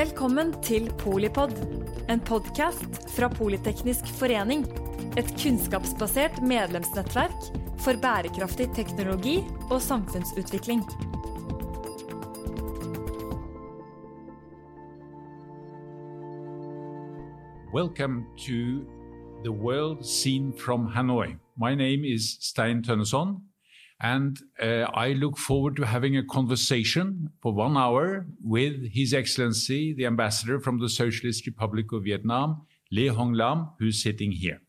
Velkommen til Polipod, en podkast fra Politeknisk forening. Et kunnskapsbasert medlemsnettverk for bærekraftig teknologi og samfunnsutvikling. Welcome to the world seen from Hanoi. My name is Stein Tønneson, and uh, I look forward to having a conversation for one hour with His Excellency, the ambassador from the Socialist Republic of Vietnam, Le Hong Lam, who's sitting here.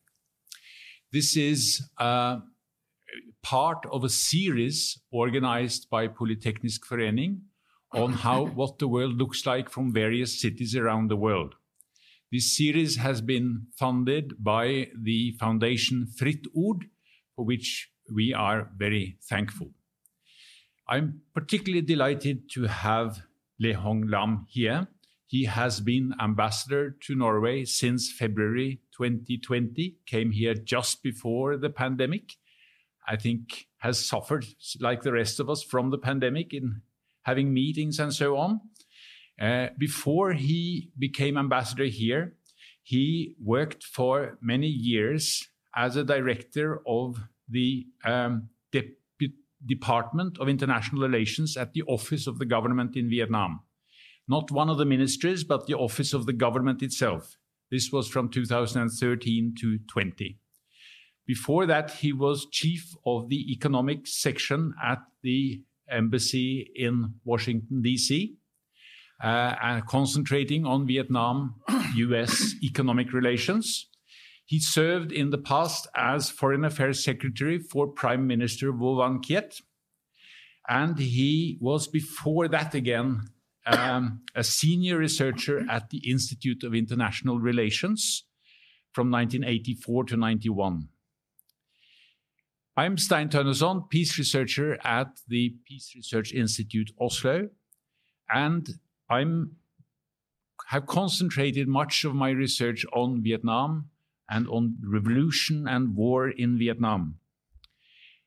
This is uh, part of a series organized by Polyteknisk Forening on how what the world looks like from various cities around the world. This series has been funded by the foundation Fritt Ord, for which we are very thankful. I'm particularly delighted to have Le Hong Lam here. He has been ambassador to Norway since February 2020, came here just before the pandemic. I think has suffered, like the rest of us, from the pandemic in having meetings and so on. Uh, before he became ambassador here, he worked for many years as a director of the um, De Department of International Relations at the Office of the Government in Vietnam. Not one of the ministries, but the Office of the Government itself. This was from 2013 to 20. Before that, he was chief of the economic section at the embassy in Washington, D.C., uh, and concentrating on Vietnam US economic relations. He served in the past as Foreign Affairs Secretary for Prime Minister Vo Van Kiet. And he was before that again um, a senior researcher at the Institute of International Relations from 1984 to 91. I'm Stein Tønnesson, peace researcher at the Peace Research Institute Oslo, and I'm have concentrated much of my research on Vietnam and on revolution and war in Vietnam.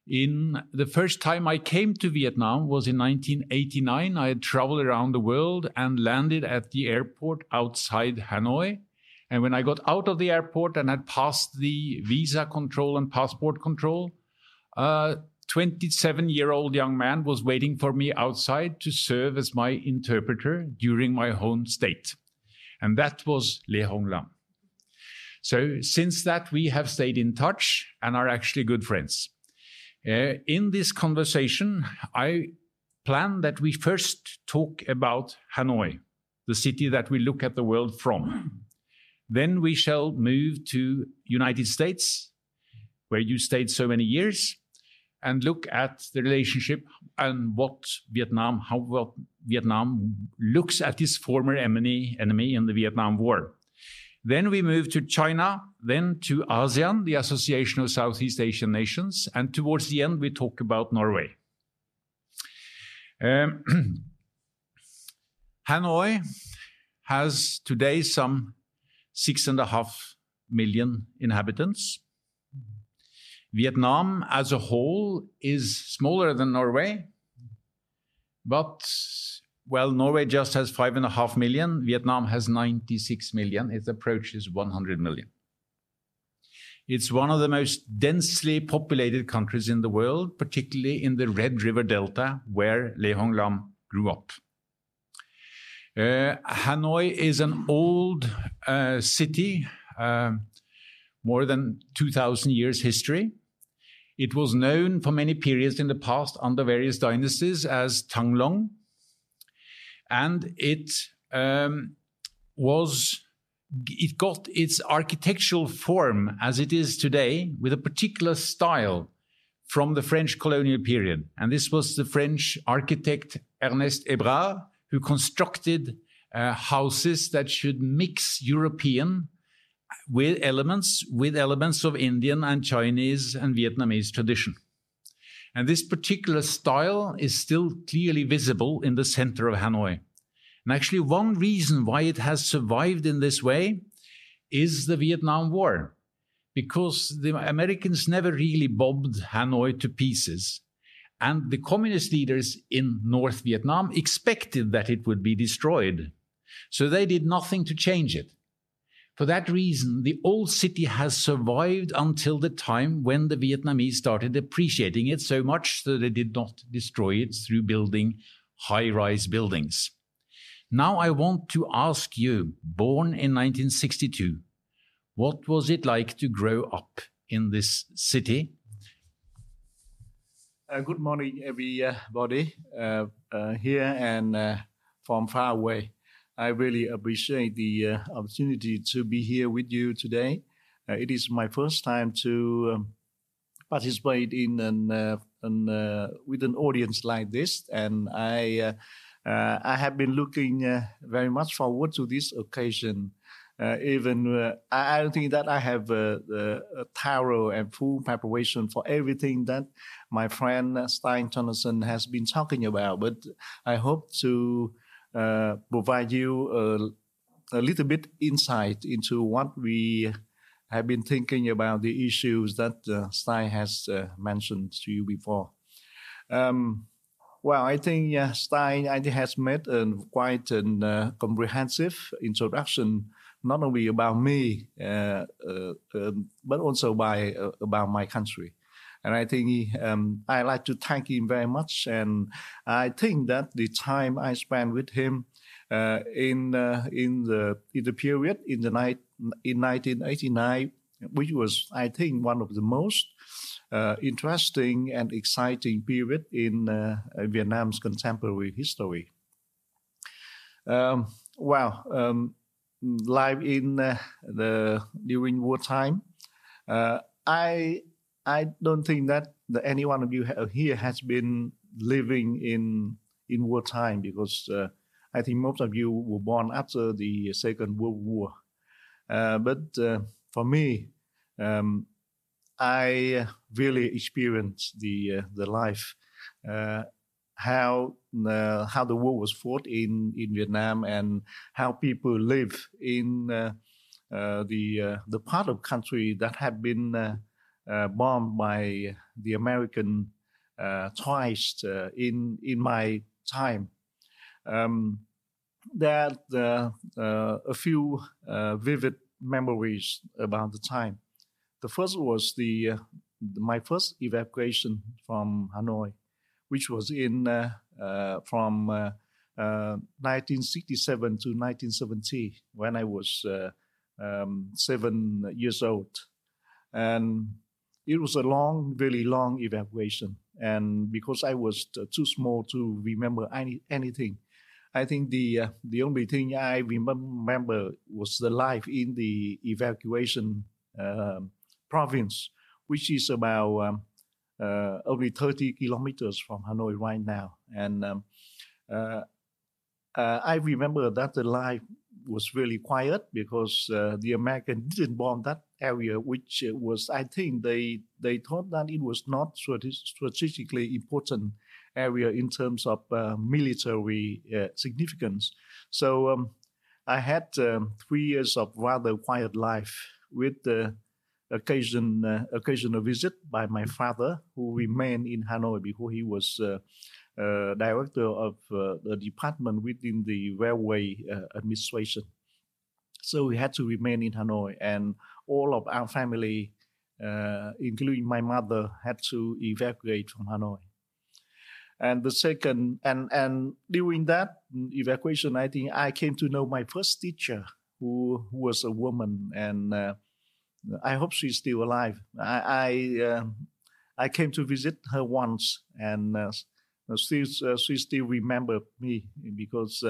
In the first time I came to Vietnam was in 1989. I had traveled around the world and landed at the airport outside Hanoi. And when I got out of the airport and had passed the visa control and passport control, a 27 year old young man was waiting for me outside to serve as my interpreter during my home state. And that was Le Hong Lam. So since that, we have stayed in touch and are actually good friends. Uh, in this conversation, I plan that we first talk about Hanoi, the city that we look at the world from. Then we shall move to United States, where you stayed so many years, and look at the relationship and what Vietnam, how Vietnam looks at its former enemy, enemy in the Vietnam War. Then we move to China, then to ASEAN, the Association of Southeast Asian Nations, and towards the end we talk about Norway. Um, Hanoi has today some six and a half million inhabitants. Vietnam as a whole is smaller than Norway, but well, Norway just has five and a half million. Vietnam has 96 million. It approaches 100 million. It's one of the most densely populated countries in the world, particularly in the Red River Delta, where Le Hong Lam grew up. Uh, Hanoi is an old uh, city, uh, more than 2,000 years history. It was known for many periods in the past under various dynasties as Thang Long, and it um, was it got its architectural form as it is today with a particular style from the French colonial period. And this was the French architect Ernest Hébrard who constructed uh, houses that should mix European with elements with elements of Indian and Chinese and Vietnamese tradition. And this particular style is still clearly visible in the center of Hanoi. And actually, one reason why it has survived in this way is the Vietnam War, because the Americans never really bombed Hanoi to pieces. And the communist leaders in North Vietnam expected that it would be destroyed. So they did nothing to change it. For that reason, the old city has survived until the time when the Vietnamese started appreciating it so much that they did not destroy it through building high rise buildings. Now I want to ask you, born in 1962, what was it like to grow up in this city? Uh, good morning, everybody uh, uh, here and uh, from far away. I really appreciate the uh, opportunity to be here with you today. Uh, it is my first time to um, participate in an, uh, an uh, with an audience like this, and I uh, uh, I have been looking very much forward to this occasion. even I, don't think that I have a, thorough and full preparation for everything that my friend Stein Tønnesson has been talking about, but I hope to provide you a, a, little bit insight into what we have been thinking about the issues that uh, Stein has uh, mentioned to you before. Um, well, I think uh, Stein has made a quite an uh, comprehensive introduction, not only about me, uh, uh um, but also by about my country. And I think um, I like to thank him very much. And I think that the time I spent with him uh, in uh, in the in the period in the night in 1989, which was I think one of the most uh, interesting and exciting period in uh, Vietnam's contemporary history. Um, well, um, live in uh, the during wartime, uh, I I don't think that, that any one of you here has been living in in wartime because uh, I think most of you were born after the Second World War. Uh, but uh, for me, um, I really experienced the uh, the life uh, how uh, how the war was fought in in Vietnam and how people live in the the part of country that had been Uh, bombed by the American uh, twice uh, in in my time. Um, there are uh, uh, a few vivid memories about the time. The first was the my first evacuation from Hanoi, which was in from 1967 to 1970 when I was um, seven years old. And it was a long, really long evacuation. And because I was too small to remember any, anything, I think the uh, the only thing I remember was the life in the evacuation uh, province, which is about um, uh, only 30 kilometers from Hanoi right now. And um, uh, uh, I remember that the life was really quiet because uh, the American didn't bomb that area, which was, I think, they they thought that it was not strategically important area in terms of uh, military uh, significance. So um, I had um, three years of rather quiet life with the occasion uh, occasional visit by my father, who remained in Hanoi before he was. Uh, uh, director of uh, the department within the railway uh, administration. So we had to remain in Hanoi, and all of our family, including my mother, had to evacuate from Hanoi. And the second and and during that evacuation i think i came to know my first teacher who, who was a woman and uh, i hope she's still alive. I I, uh, I, came to visit her once and uh, she, uh, she still remembered me because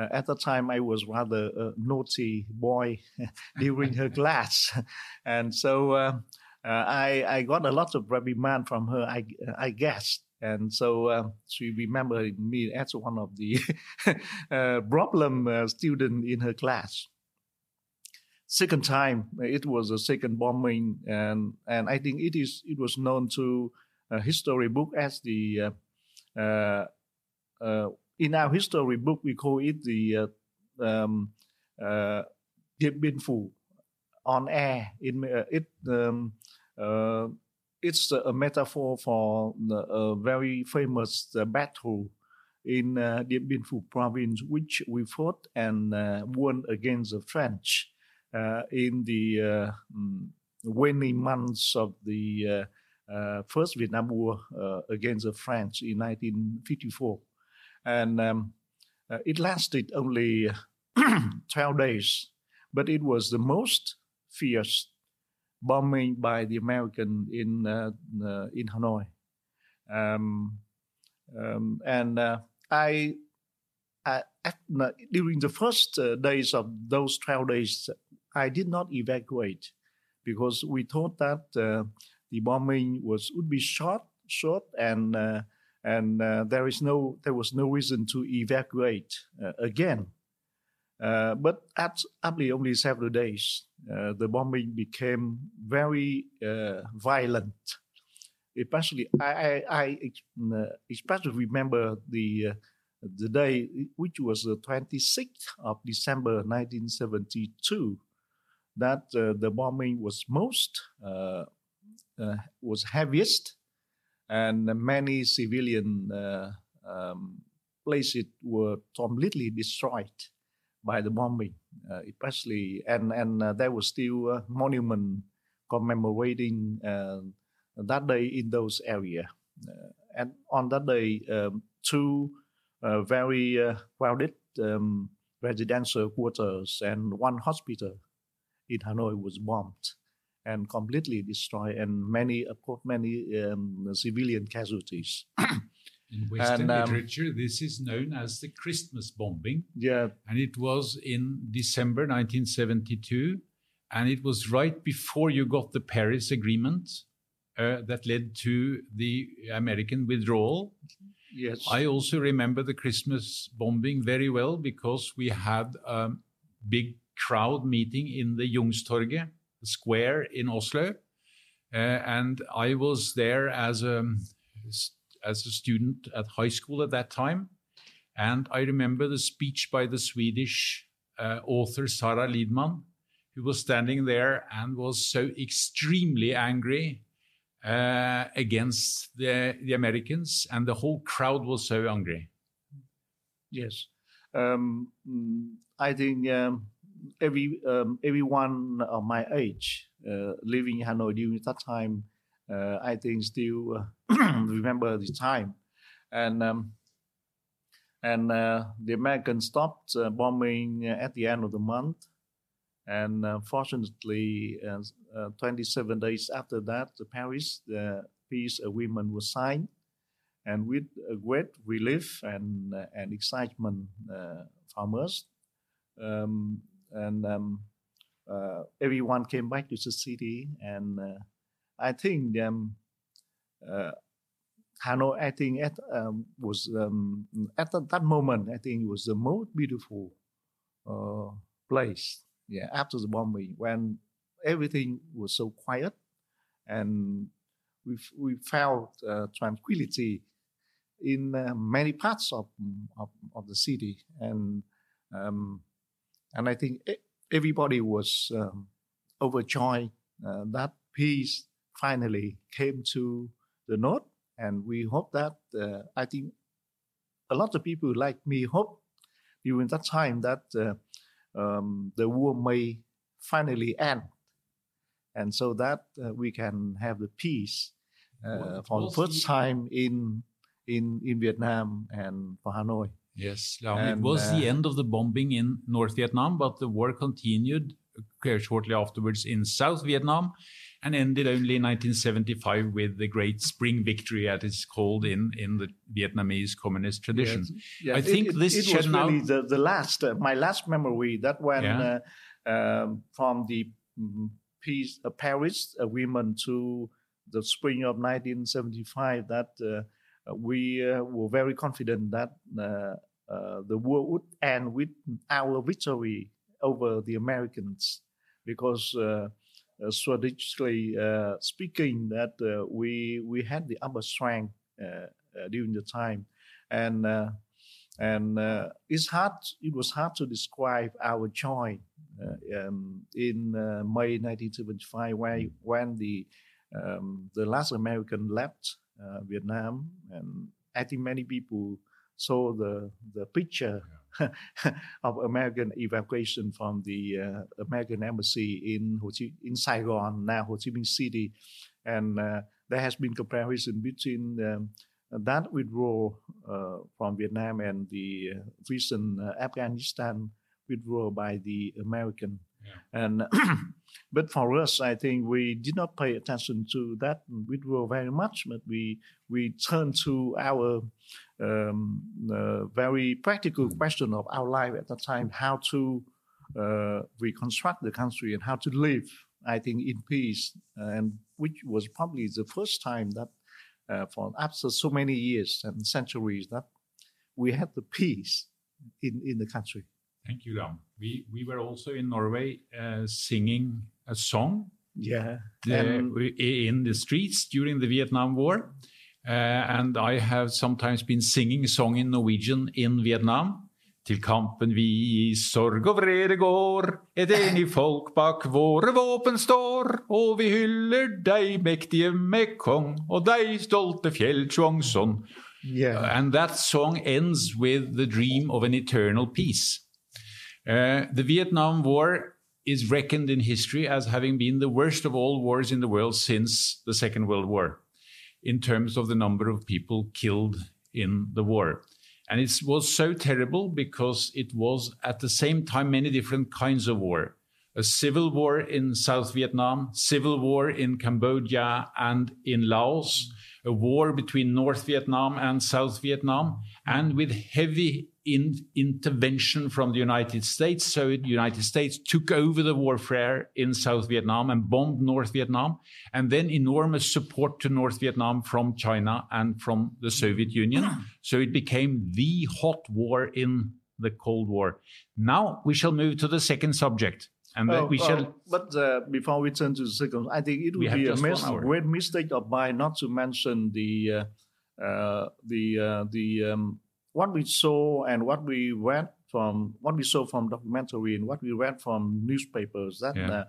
uh, uh, at the time I was rather a naughty boy during her class, and so uh, uh, I, I got a lot of reprimand from her. I, I guess, and so uh, she remembered me as one of the problem student in her class. Second time, it was a second bombing, and and I think it is it was known to a history book as the uh, uh, in our history book, we call it the uh, um, uh, on air. It, it um, it's a metaphor for a very famous battle in uh, Dien Bien Phu province, which we fought and uh, won against the French uh, in the uh, mm, waning months of the uh, uh, First Vietnam War against the French in 1954. And um, it lasted only 12 days, but it was the most fierce bombing by the American in in Hanoi. Um, um, and I, I at, during the first uh, days of those 12 days, I did not evacuate because we thought that uh, the bombing was would be short, short, and uh, and uh, there is no there was no reason to evacuate uh, again. Uh, but at after only several days, the bombing became very violent especially I, I, I uh, especially remember the uh, the day which was the 26th of December 1972 that uh, the bombing was most uh, uh, was heaviest and many civilian uh, um, places were completely destroyed by the bombing especially and and there was still a monument commemorating that day in those area. Uh, and on that day, um, two uh, very uh, crowded um, residential quarters and one hospital in Hanoi was bombed and completely destroyed, and many, of many um, civilian casualties. in Western and, um, literature, this is known as the Christmas bombing. Yeah. And it was in December 1972. And it was right before you got the Paris Agreement uh, that led to the American withdrawal. Yes. I also remember the Christmas bombing very well because we had a big crowd meeting in the Youngstorget square in Oslo. Uh, and I was there as a, as a student at high school at that time. And I remember the speech by the Swedish uh, author Sara Lidman, who was standing there and was so extremely angry uh, against the, the Americans, and the whole crowd was so angry. Yes, um, I think um, every um, everyone of my age uh, living in Hanoi during that time, uh, I think still uh, remember the time, and um, and uh, the Americans stopped uh, bombing at the end of the month, and fortunately, uh, uh, 27 days after that, the Paris the peace agreement was signed, and with great relief and and excitement from us, um, and um, everyone came back to the city, and I think um, Hanoi, I think at um, was um, at that moment, I think it was the most beautiful uh, place. Yeah, after the bombing, when everything was so quiet, and we we felt uh, tranquility in uh, many parts of, of, of the city, and um, and I think everybody was um, overjoyed uh, that peace finally came to the north, and we hope that uh, I think a lot of people like me hope during that time that uh, um, the war may finally end, and so that uh, we can have the peace uh, for the first time in in in Vietnam and for Hanoi. Yes, and, it was uh, the end of the bombing in North Vietnam, but the war continued uh, shortly afterwards in South Vietnam and ended only in 1975 with the Great Spring Victory, as it's called in, in the Vietnamese communist tradition. Yes, yes. I think it, this it, it was now... really the, the last, uh, my last memory that when yeah. uh, um, from the um, peace, uh, Paris agreement to the spring of 1975 that uh, we uh, were very confident that uh, the war would end with our victory over the Americans because uh, strategically uh, speaking, that uh, we we had the upper strength during the time, and and it's hard. It was hard to describe our joy um, in May 1975, when when the um, the last American left Vietnam, and I think many people saw the the picture of American evacuation from the uh, American embassy in Ho Chi in Saigon, now Ho Chi Minh City, and uh, there has been comparison between um, that withdrawal uh, from Vietnam and the uh, recent uh, Afghanistan withdrawal by the American. Yeah. And but for us, I think we did not pay attention to that withdrawal very much, but we we turned to our um, uh, very practical question of our life at the time: how to uh, reconstruct the country and how to live. I think in peace, and which was probably the first time that uh, for after so many years and centuries that we had the peace in, in the country. Thank you, Lam. We, we were also in Norway uh, singing a song yeah. The, in the streets during the Vietnam War. Uh, and I have sometimes been singing a song in Norwegian in Vietnam. Til kampen vi i sorg og vrede går, et enig folk bak våre våpen står, og vi hyller deg, mektige Mekong, og deg, stolte Fjell Truong Son. Yeah. And that song ends with the dream of an eternal peace. Uh, the Vietnam War is reckoned in history as having been the worst of all wars in the world since the Second World War, in terms of the number of people killed in the war. And it was so terrible because it was at the same time many different kinds of war. A civil war in South Vietnam, civil war in Cambodia and in Laos, a war between North Vietnam and South Vietnam, and with heavy in intervention from the United States. So the United States took over the warfare in South Vietnam and bombed North Vietnam, and then enormous support to North Vietnam from China and from the Soviet Union. So it became the hot war in the Cold War. Now we shall move to the second subject. And we shall. but uh, before we turn to the second, I think it would be a mis- great mistake of mine not to mention the uh, uh, the uh, the um, what we saw and what we read from what we saw from documentary and what we read from newspapers that yeah. uh,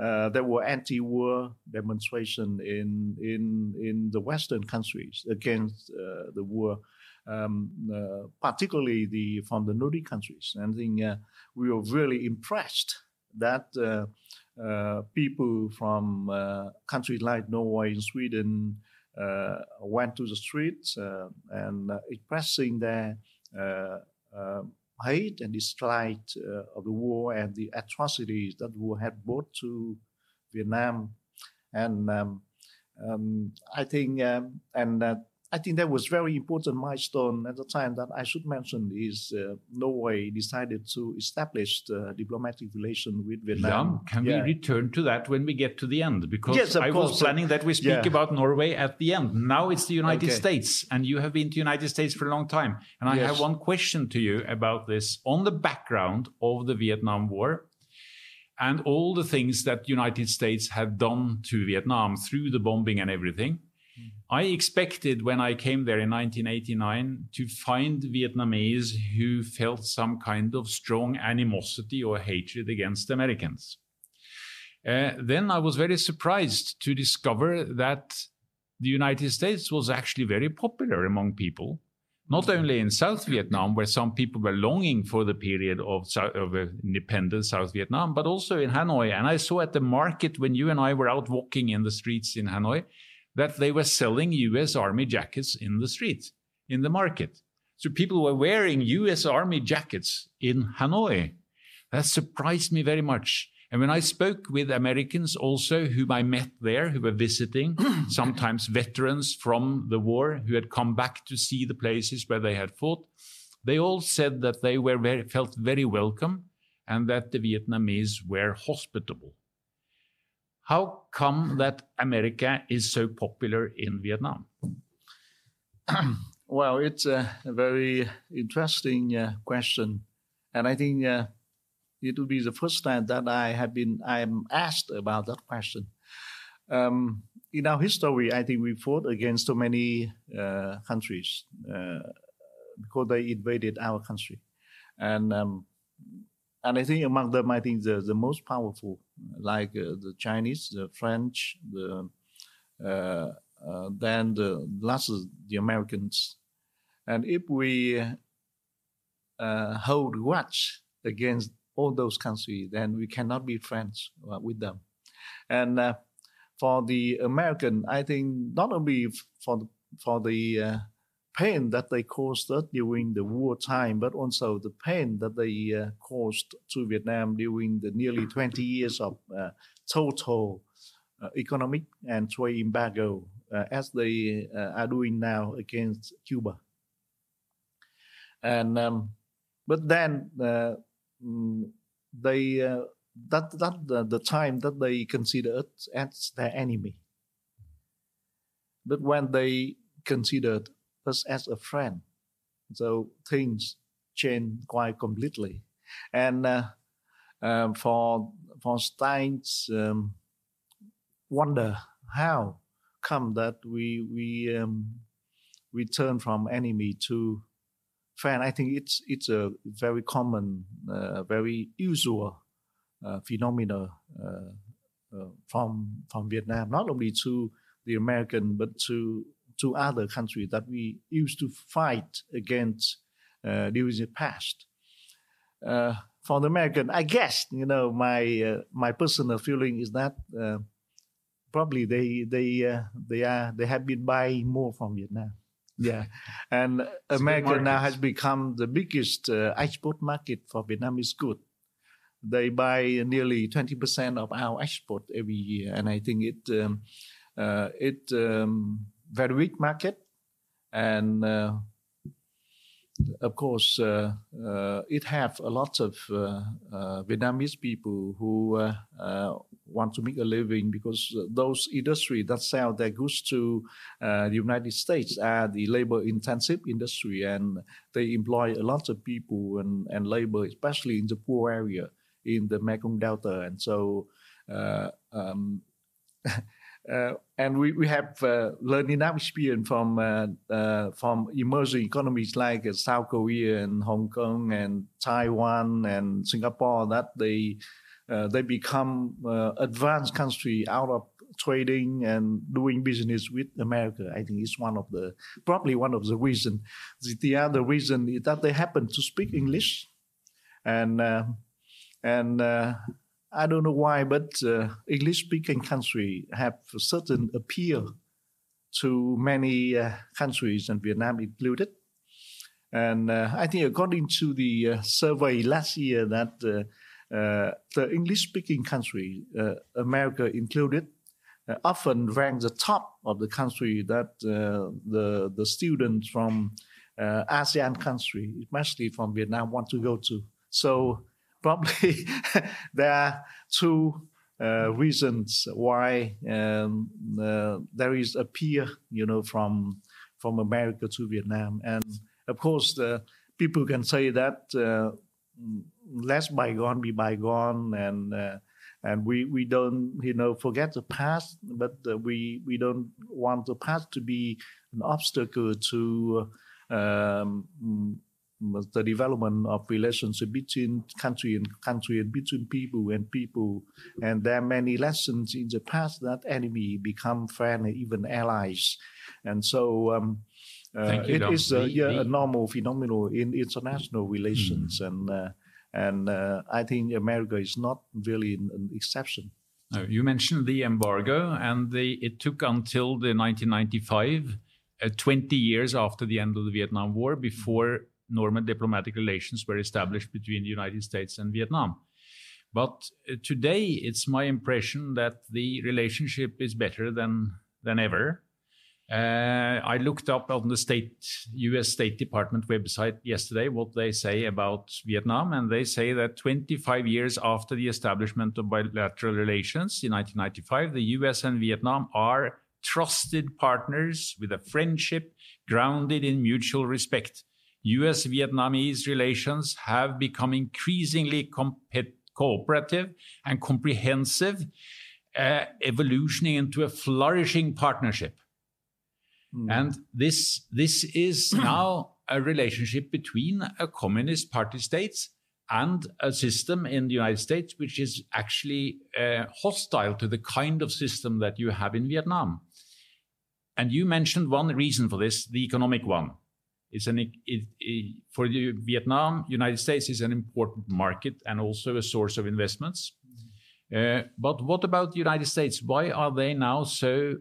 uh, there were anti-war demonstration in in in the Western countries against uh, the war, um, uh, particularly the from the Nordic countries. And I think uh, we were really impressed that uh, people from countries like Norway and Sweden went to the streets uh, and uh, expressing their hate and dislike of the war and the atrocities that war had brought to Vietnam. And um, um, I think, um, and I think that was very important milestone at the time that I should mention is uh, Norway decided to establish the diplomatic relation with Vietnam. Yeah, can yeah. we return to that when we get to the end? Because yes, I course. was planning that we speak yeah. about Norway at the end. Now it's the United okay. States, and you have been to the United States for a long time. And I yes. have one question to you about this on the background of the Vietnam War and all the things that the United States have done to Vietnam through the bombing and everything. I expected when I came there in 1989 to find Vietnamese who felt some kind of strong animosity or hatred against Americans. Uh, then I was very surprised to discover that the United States was actually very popular among people, not only in South Vietnam, where some people were longing for the period of, of independent South Vietnam, but also in Hanoi. And I saw at the market when you and I were out walking in the streets in Hanoi, that they were selling US Army jackets in the street, in the market. So people were wearing US Army jackets in Hanoi. That surprised me very much. And when I spoke with Americans also whom I met there, who were visiting, sometimes veterans from the war who had come back to see the places where they had fought, they all said that they were very, felt very welcome and that the Vietnamese were hospitable. How come that America is so popular in Vietnam? well, it's a, very interesting uh, question, and I think uh, it will be the first time that I have been I am asked about that question. Um, in our history, I think we fought against so many uh, countries uh, because they invaded our country, and um, and I think among them, I think the, the most powerful, like uh, the Chinese, the French, the uh, uh, then the last the Americans, And if we hold grudge against all those countries, then we cannot be friends with them. And uh, for the American, I think not only for the, for the uh, pain that they caused during the wartime, but also the pain that they uh, caused to Vietnam during the nearly 20 years of uh, total uh, economic and trade embargo, uh, as they uh, are doing now against Cuba. And um, but then uh, mm, they that that the, time that they consider us as their enemy. But when they considered us as a friend. So things change quite completely. And uh, um, for for Stein's um, wonder how come that we we um, we turn from enemy to friend. I think it's it's a very common, uh, very usual uh, phenomena uh, uh from from Vietnam, not only to the American but to to other countries that we used to fight against uh, during the past. Uh, for the American, I guess you know my uh, my personal feeling is that uh, probably they they uh, they are they have been buying more from Vietnam. Yeah, and America now has become the biggest uh, export market for Vietnamese good. They buy nearly twenty percent of our export every year, and I think it um, it um, very weak market, and uh, of course, uh, uh, it have a lot of Vietnamese people who want to make a living because those industry that sell their goods to the United States are the labor-intensive industry, and they employ a lot of people and, and labor, especially in the poor area in the Mekong Delta, and so. Um, and we, we have uh, learned enough experience from uh, from emerging economies like South Korea and Hong Kong and Taiwan and Singapore that they they become advanced country out of trading and doing business with America. I think it's one of the probably one of the reason. The, the other reason is that they happen to speak English, and uh, and uh, I don't know why, but uh, English-speaking country have a certain appeal to many uh, countries, and Vietnam included. And uh, I think, according to the uh, survey last year, that uh, uh, the English-speaking country, America included, often rank the top of the country that the the students from ASEAN country, especially from Vietnam, want to go to. So probably there are two uh, reasons why um, uh, there is a peer, you know, from from America to Vietnam, and of course, the people can say that uh, let's bygone be bygone, and uh, and we we don't you know forget the past, but uh, we we don't want the past to be an obstacle to um, the development of relationship between country and country and between people and people. And there are many lessons in the past that enemy become friend and even allies. And so um, uh, it Don. is a, yeah, a normal phenomenon in international relations. Mm. And uh, and uh, I think America is not really an, an exception. you mentioned the embargo, and the, it took until the 1995, uh, 20 years after the end of the Vietnam War, before normal diplomatic relations were established between the United States and Vietnam. But uh, today, it's my impression that the relationship is better than, than ever. Uh, I looked up on the state, US State Department website yesterday what they say about Vietnam, and they say that 25 years after the establishment of bilateral relations in 1995, the US and Vietnam are trusted partners with a friendship grounded in mutual respect. US Vietnamese relations have become increasingly cooperative and comprehensive, uh, evolutioning into a flourishing partnership. Mm. And this, this is now a relationship between a communist party states and a system in the United States which is actually uh, hostile to the kind of system that you have in Vietnam. And you mentioned one reason for this, the economic one It's an, it, it, for the Vietnam, United States is an important market and also a source of investments. Uh, but what about the United States? Why are they now so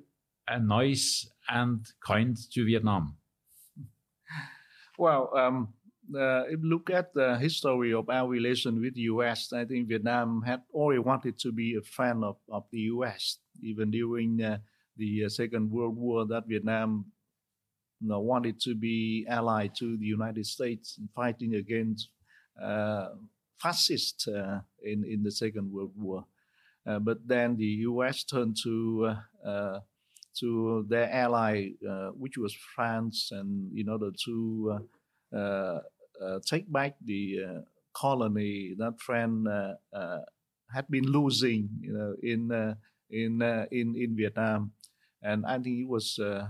uh, nice and kind to Vietnam? Well, um, uh, if you look at the history of our relation with the U.S., I think Vietnam had always wanted to be a fan of, of the U.S. Even during uh, the uh, Second World War, that Vietnam you know, wanted to be allied to the United States in fighting against uh, fascists uh, in in the Second World War. Uh, but then the U.S. turned to to their ally, which was France, and in order to uh, take back the uh, colony that France uh, had been losing, you know, in in in in Vietnam. And I think it was uh,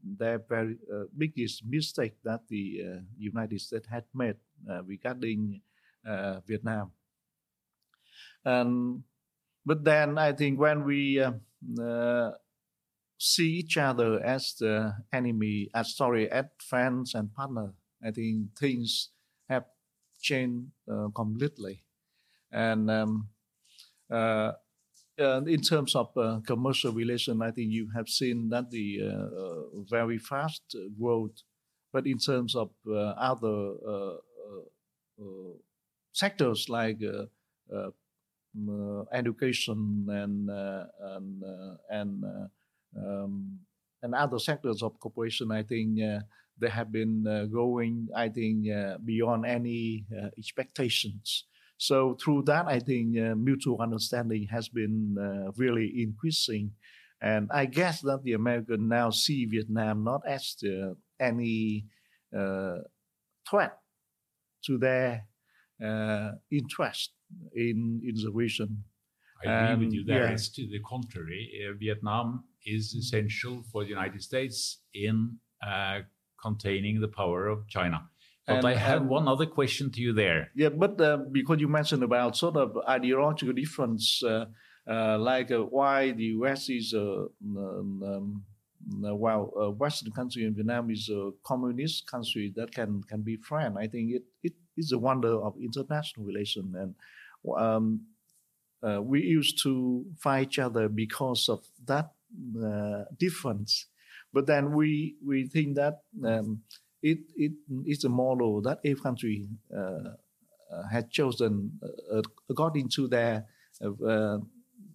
their very uh, biggest mistake that the uh, United States had made regarding Vietnam. And but then I think when we see each other as the enemy, as sorry, as friends and partner, I think things have changed uh, completely. And um, uh, uh, in terms of uh, commercial relation, I think you have seen that the uh, uh, very fast growth. But in terms of other sectors like education and and and um, and other sectors of cooperation, I think they have been uh, going, I think, uh, beyond any uh, expectations. So through that, I think mutual understanding has been really increasing. And I guess that the American now see Vietnam not as the, any threat to their interest in, in the region. I agree um, with you there. Yeah. It's to the contrary. Uh, Vietnam is essential for the United States in uh, containing the power of China. But and, I have one other question to you there. Yeah, but uh, because you mentioned about sort of ideological difference, uh, uh, like uh, why the West is a um, um, well, a Western country and Vietnam is a communist country that can can be friend. I think it it is a wonder of international relation, and um, uh, we used to fight each other because of that uh, difference. But then we we think that um, it it is a model that every country uh, uh, had chosen uh, according to their uh,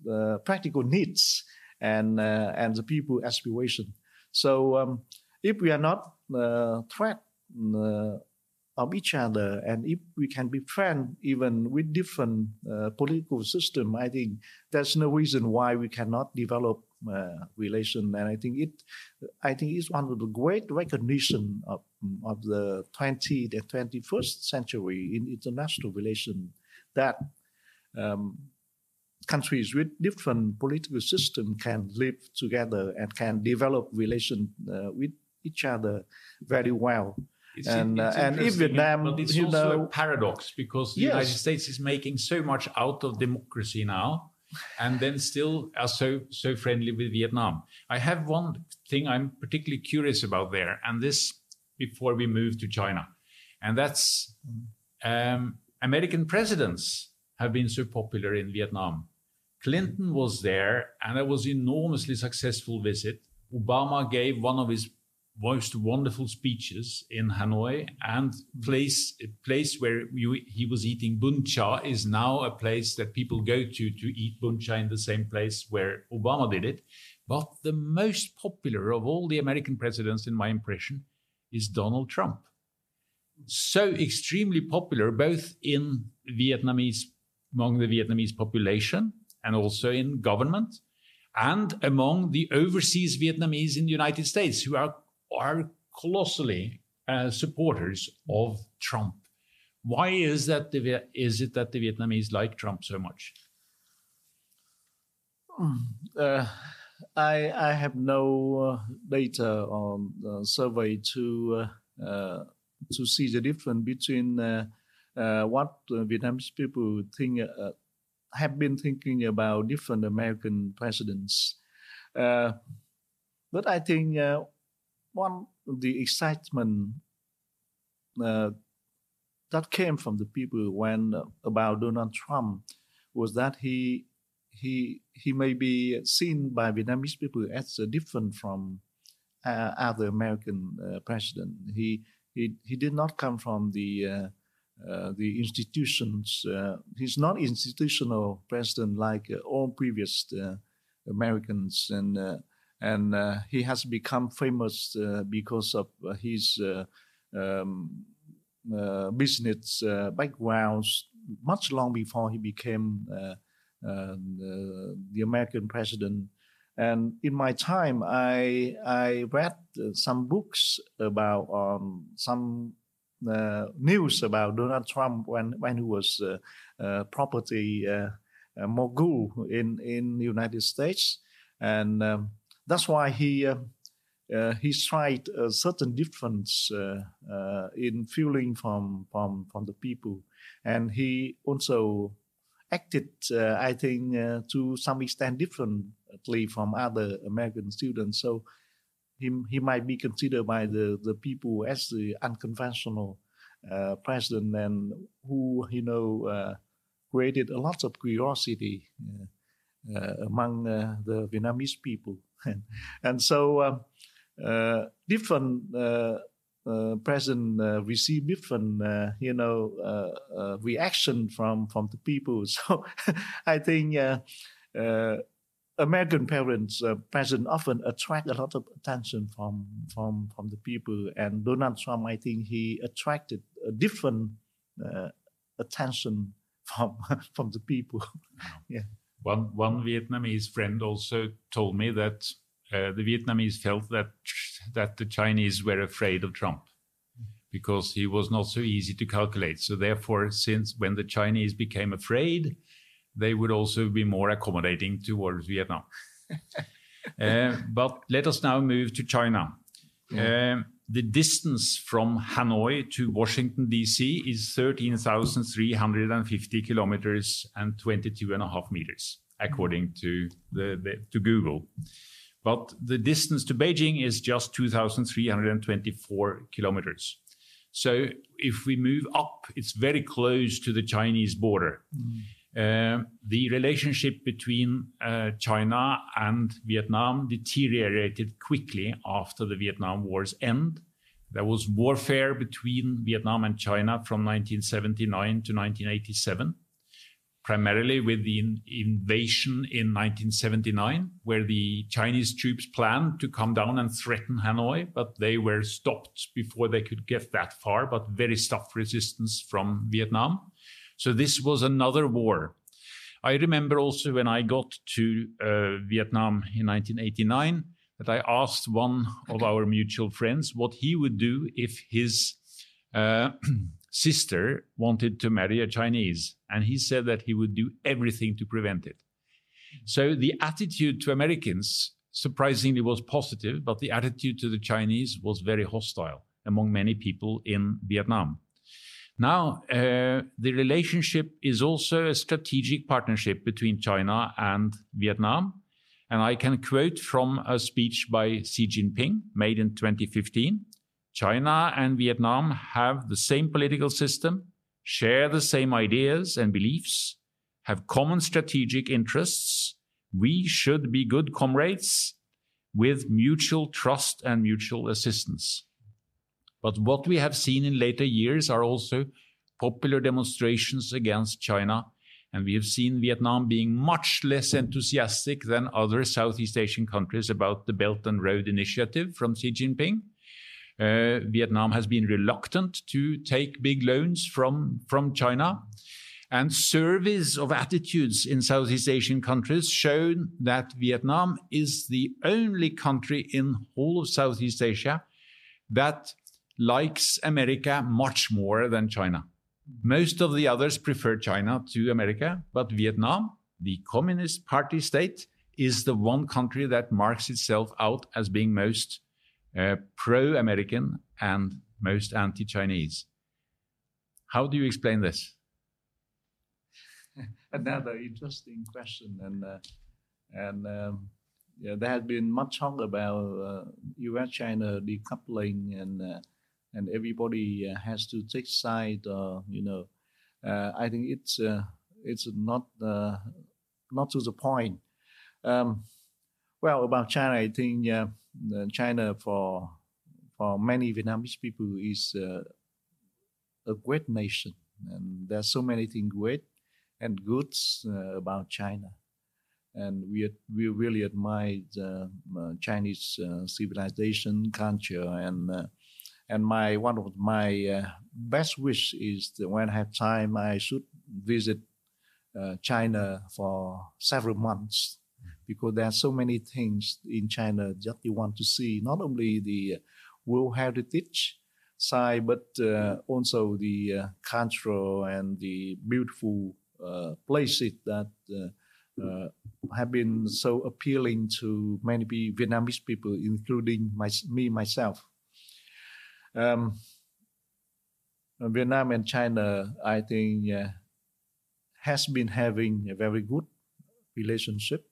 uh, practical needs and uh, and the people aspiration. So um, if we are not threat of each other, and if we can be friends even with different political system, I think there's no reason why we cannot develop uh, relation, and I think it, I think it's one of the great recognition of of the 20th and 21st century in international relation that um, countries with different political system can live together and can develop relation uh, with each other very well. It's and uh, and if Vietnam, but it's also know, a paradox because the yes. United States is making so much out of democracy now and then still are so so friendly with Vietnam. I have one thing I'm particularly curious about there, and this before we move to China, and that's um, American presidents have been so popular in Vietnam. Clinton was there, and it was enormously successful visit. Obama gave one of his most wonderful speeches in Hanoi, and place a place where you, he was eating bun cha is now a place that people go to to eat bun cha in the same place where Obama did it. But the most popular of all the American presidents, in my impression, is Donald Trump. So extremely popular, both in Vietnamese among the Vietnamese population and also in government, and among the overseas Vietnamese in the United States, who are are colossally uh, supporters of Trump. Why is that? The, is it that the Vietnamese like Trump so much? Uh, I I have no uh, data on the survey to uh, uh, to see the difference between uh, what Vietnamese people think have been thinking about different American presidents. but I think one the excitement uh, that came from the people when uh, about Donald Trump was that he he he may be seen by Vietnamese people as uh, different from uh, other American uh, president. He he he did not come from the uh, uh, the institutions. he's not institutional president like all previous Americans, and and he has become famous because of his um, business backgrounds much long before he became uh, the, American president. And in my time, I I read uh, some books about um, some uh, news about Donald Trump when when he was property mogul in in the United States, and um, that's why he. Uh, he tried a certain difference uh, uh, in feeling from, from from the people, and he also acted, uh, I think, uh, to some extent differently from other American students. So he, he might be considered by the, the people as the unconventional uh, president and who, you know, created a lot of curiosity among the Vietnamese people. and so um, different uh, president uh, receive different, uh, you know, uh, uh, reaction from from the people. So I think uh, American parents, president often attract a lot of attention from from from the people. And Donald Trump, I think he attracted a different attention from from the people. yeah. One one Vietnamese friend also told me that uh, the Vietnamese felt that that the Chinese were afraid of Trump because he was not so easy to calculate. So therefore, since when the Chinese became afraid, they would also be more accommodating towards Vietnam. uh, but let us now move to China. Yeah. Uh, the distance from Hanoi to Washington, D.C. is 13,350 kilometers and 22 and a half meters, according to, the, the, to Google. But the distance to Beijing is just 2,324 kilometers. So if we move up, it's very close to the Chinese border. Mm. Uh, the relationship between uh, China and Vietnam deteriorated quickly after the Vietnam War's end. There was warfare between Vietnam and China from 1979 to 1987 primarily with the in invasion in 1979, where the Chinese troops planned to come down and threaten Hanoi, but they were stopped before they could get that far, but very tough resistance from Vietnam. So this was another war. I remember also when I got to uh, Vietnam in 1989 that I asked one of our mutual friends what he would do if his uh, sister wanted to marry a Chinese, and he said that he would do everything to prevent it. So the attitude to Americans surprisingly was positive, but the attitude to the Chinese was very hostile among many people in Vietnam. Now, uh, the relationship is also a strategic partnership between China and Vietnam. And I can quote from a speech by Xi Jinping made in 2015. China and Vietnam have the same political system, share the same ideas and beliefs, have common strategic interests. We should be good comrades with mutual trust and mutual assistance. But what we have seen in later years are also popular demonstrations against China, and we have seen Vietnam being much less enthusiastic than other Southeast Asian countries about the Belt and Road Initiative from Xi Jinping. Uh, Vietnam has been reluctant to take big loans from, from China. And surveys of attitudes in Southeast Asian countries show that Vietnam is the only country in whole of Southeast Asia that likes America much more than China. Most of the others prefer China to America, but Vietnam, the Communist Party state, is the one country that marks itself out as being most uh, pro American and most anti Chinese. How do you explain this? Another interesting question, and uh, and um, yeah, there has been much talk about uh, U.S.-China decoupling, and uh, and everybody uh, has to take side. you know, I think it's it's not not to the point. Um, well, about China, I think China for for many Vietnamese people is a great nation, and there's so many things great and good uh, about China. And we we really admire the uh, Chinese uh, civilization, culture, and and my one of my best wish is that when I have time, I should visit China for several months because there are so many things in China that you want to see. Not only the World Heritage side, but uh, also the uh, cultural and the beautiful uh, places that uh, have been so appealing to many Vietnamese people, including my, me myself. Um, Vietnam and China, I think, uh, has been having a very good relationship.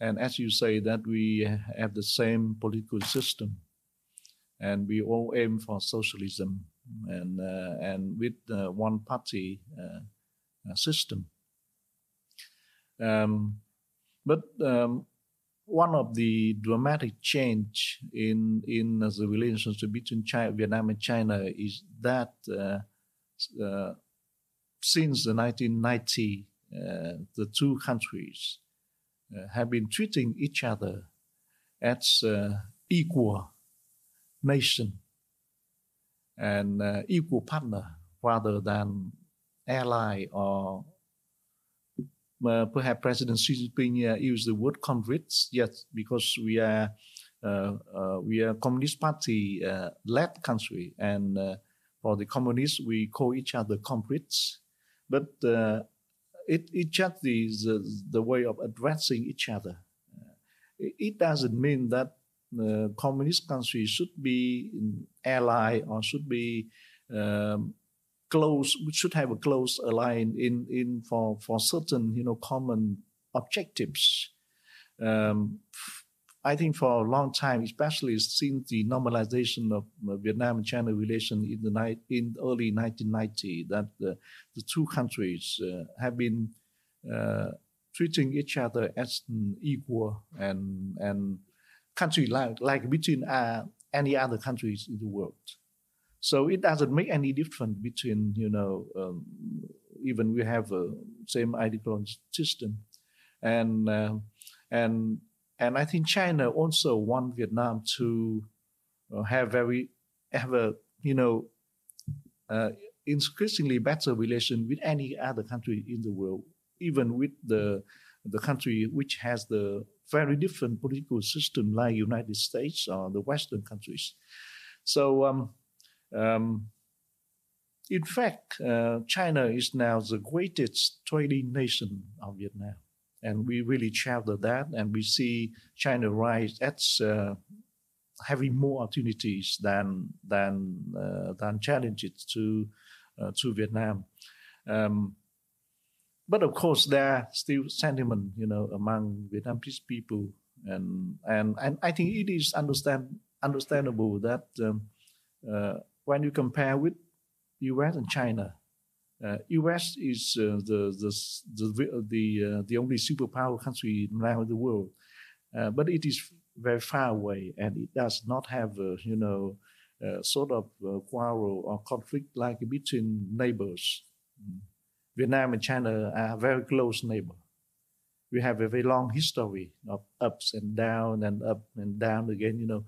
And as you say, that we have the same political system, and we all aim for socialism and uh, and with uh, one party uh, system. Um, but um, one of the dramatic change in in the relationship between China, Vietnam and China is that uh, uh, since the 1990, uh, the two countries uh, have been treating each other as uh, equal nation and equal partner rather than ally or uh, perhaps President Xi Jinping uh, used the word comrades, yes, because we are uh, uh we are Communist Party uh, led country, and uh, for the communists we call each other comrades, but it it just is the way of addressing each other. it doesn't mean that the communist country should be ally or should be um, close we should have a close alliance in in for for certain you know common objectives um, I think for a long time, especially since the normalization of Vietnam and China relation in the night in early 1990, that the, the two countries uh, have been uh, treating each other as equal and and country like like between uh, any other countries in the world. So it doesn't make any difference between, you know, um, even we have a same ideological system, and uh, and and I think China also want Vietnam to uh, have very have a you know uh, increasingly better relation with any other country in the world, even with the the country which has the very different political system like United States or the Western countries. So um, um, in fact, uh, China is now the greatest trading nation of Vietnam. And we really cherish that, and we see China rise as uh, having more opportunities than than uh, than challenges to uh, to Vietnam. Um, but of course, there are still sentiment, you know, among Vietnamese people, and and and I think it is understand understandable that um, uh, when you compare with U.S. and China, uh, U.S. is uh, the the the the, uh, the only superpower country now in the world, uh, but it is very far away, and it does not have you know sort of quarrel or conflict like between neighbors. Vietnam and China are very close neighbors. We have a very long history of ups and down and up and down again, you know,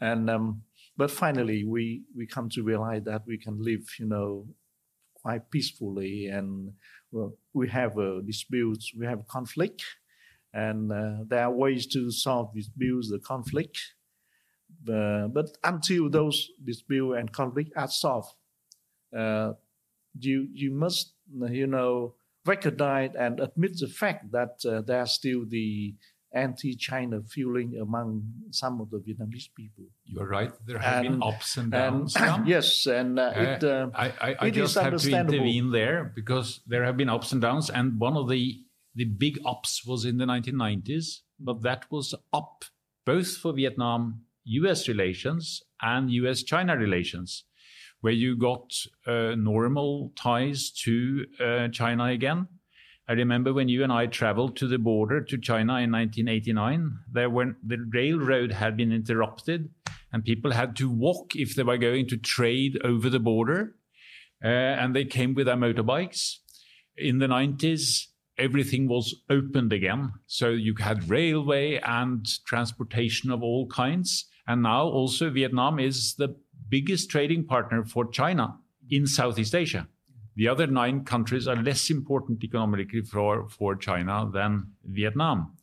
and um, but finally, we we come to realize that we can live, you know, quite peacefully, and well, we have uh, disputes, we have conflict, and uh, there are ways to solve disputes, the conflict. Uh, but until those disputes and conflict are solved, uh, you you must, you know, recognize and admit the fact that uh, there are still the anti-China feeling among some of the Vietnamese people. You're right. There have and, been ups and downs. And, yes, and uh, it, uh, I, I, I just have to intervene there because there have been ups and downs, and one of the the big ups was in the 1990s, but that was up both for Vietnam-U.S. relations and U.S.-China relations where you got uh, normal ties to uh, China again. I remember when you and I traveled to the border to China in 1989, there when the railroad had been interrupted and people had to walk if they were going to trade over the border. Uh, and they came with their motorbikes. In the 90s, everything was opened again. So you had railway and transportation of all kinds. And now also Vietnam is the biggest trading partner for China in Southeast Asia. The other nine countries are less important economically for, for China than Vietnam.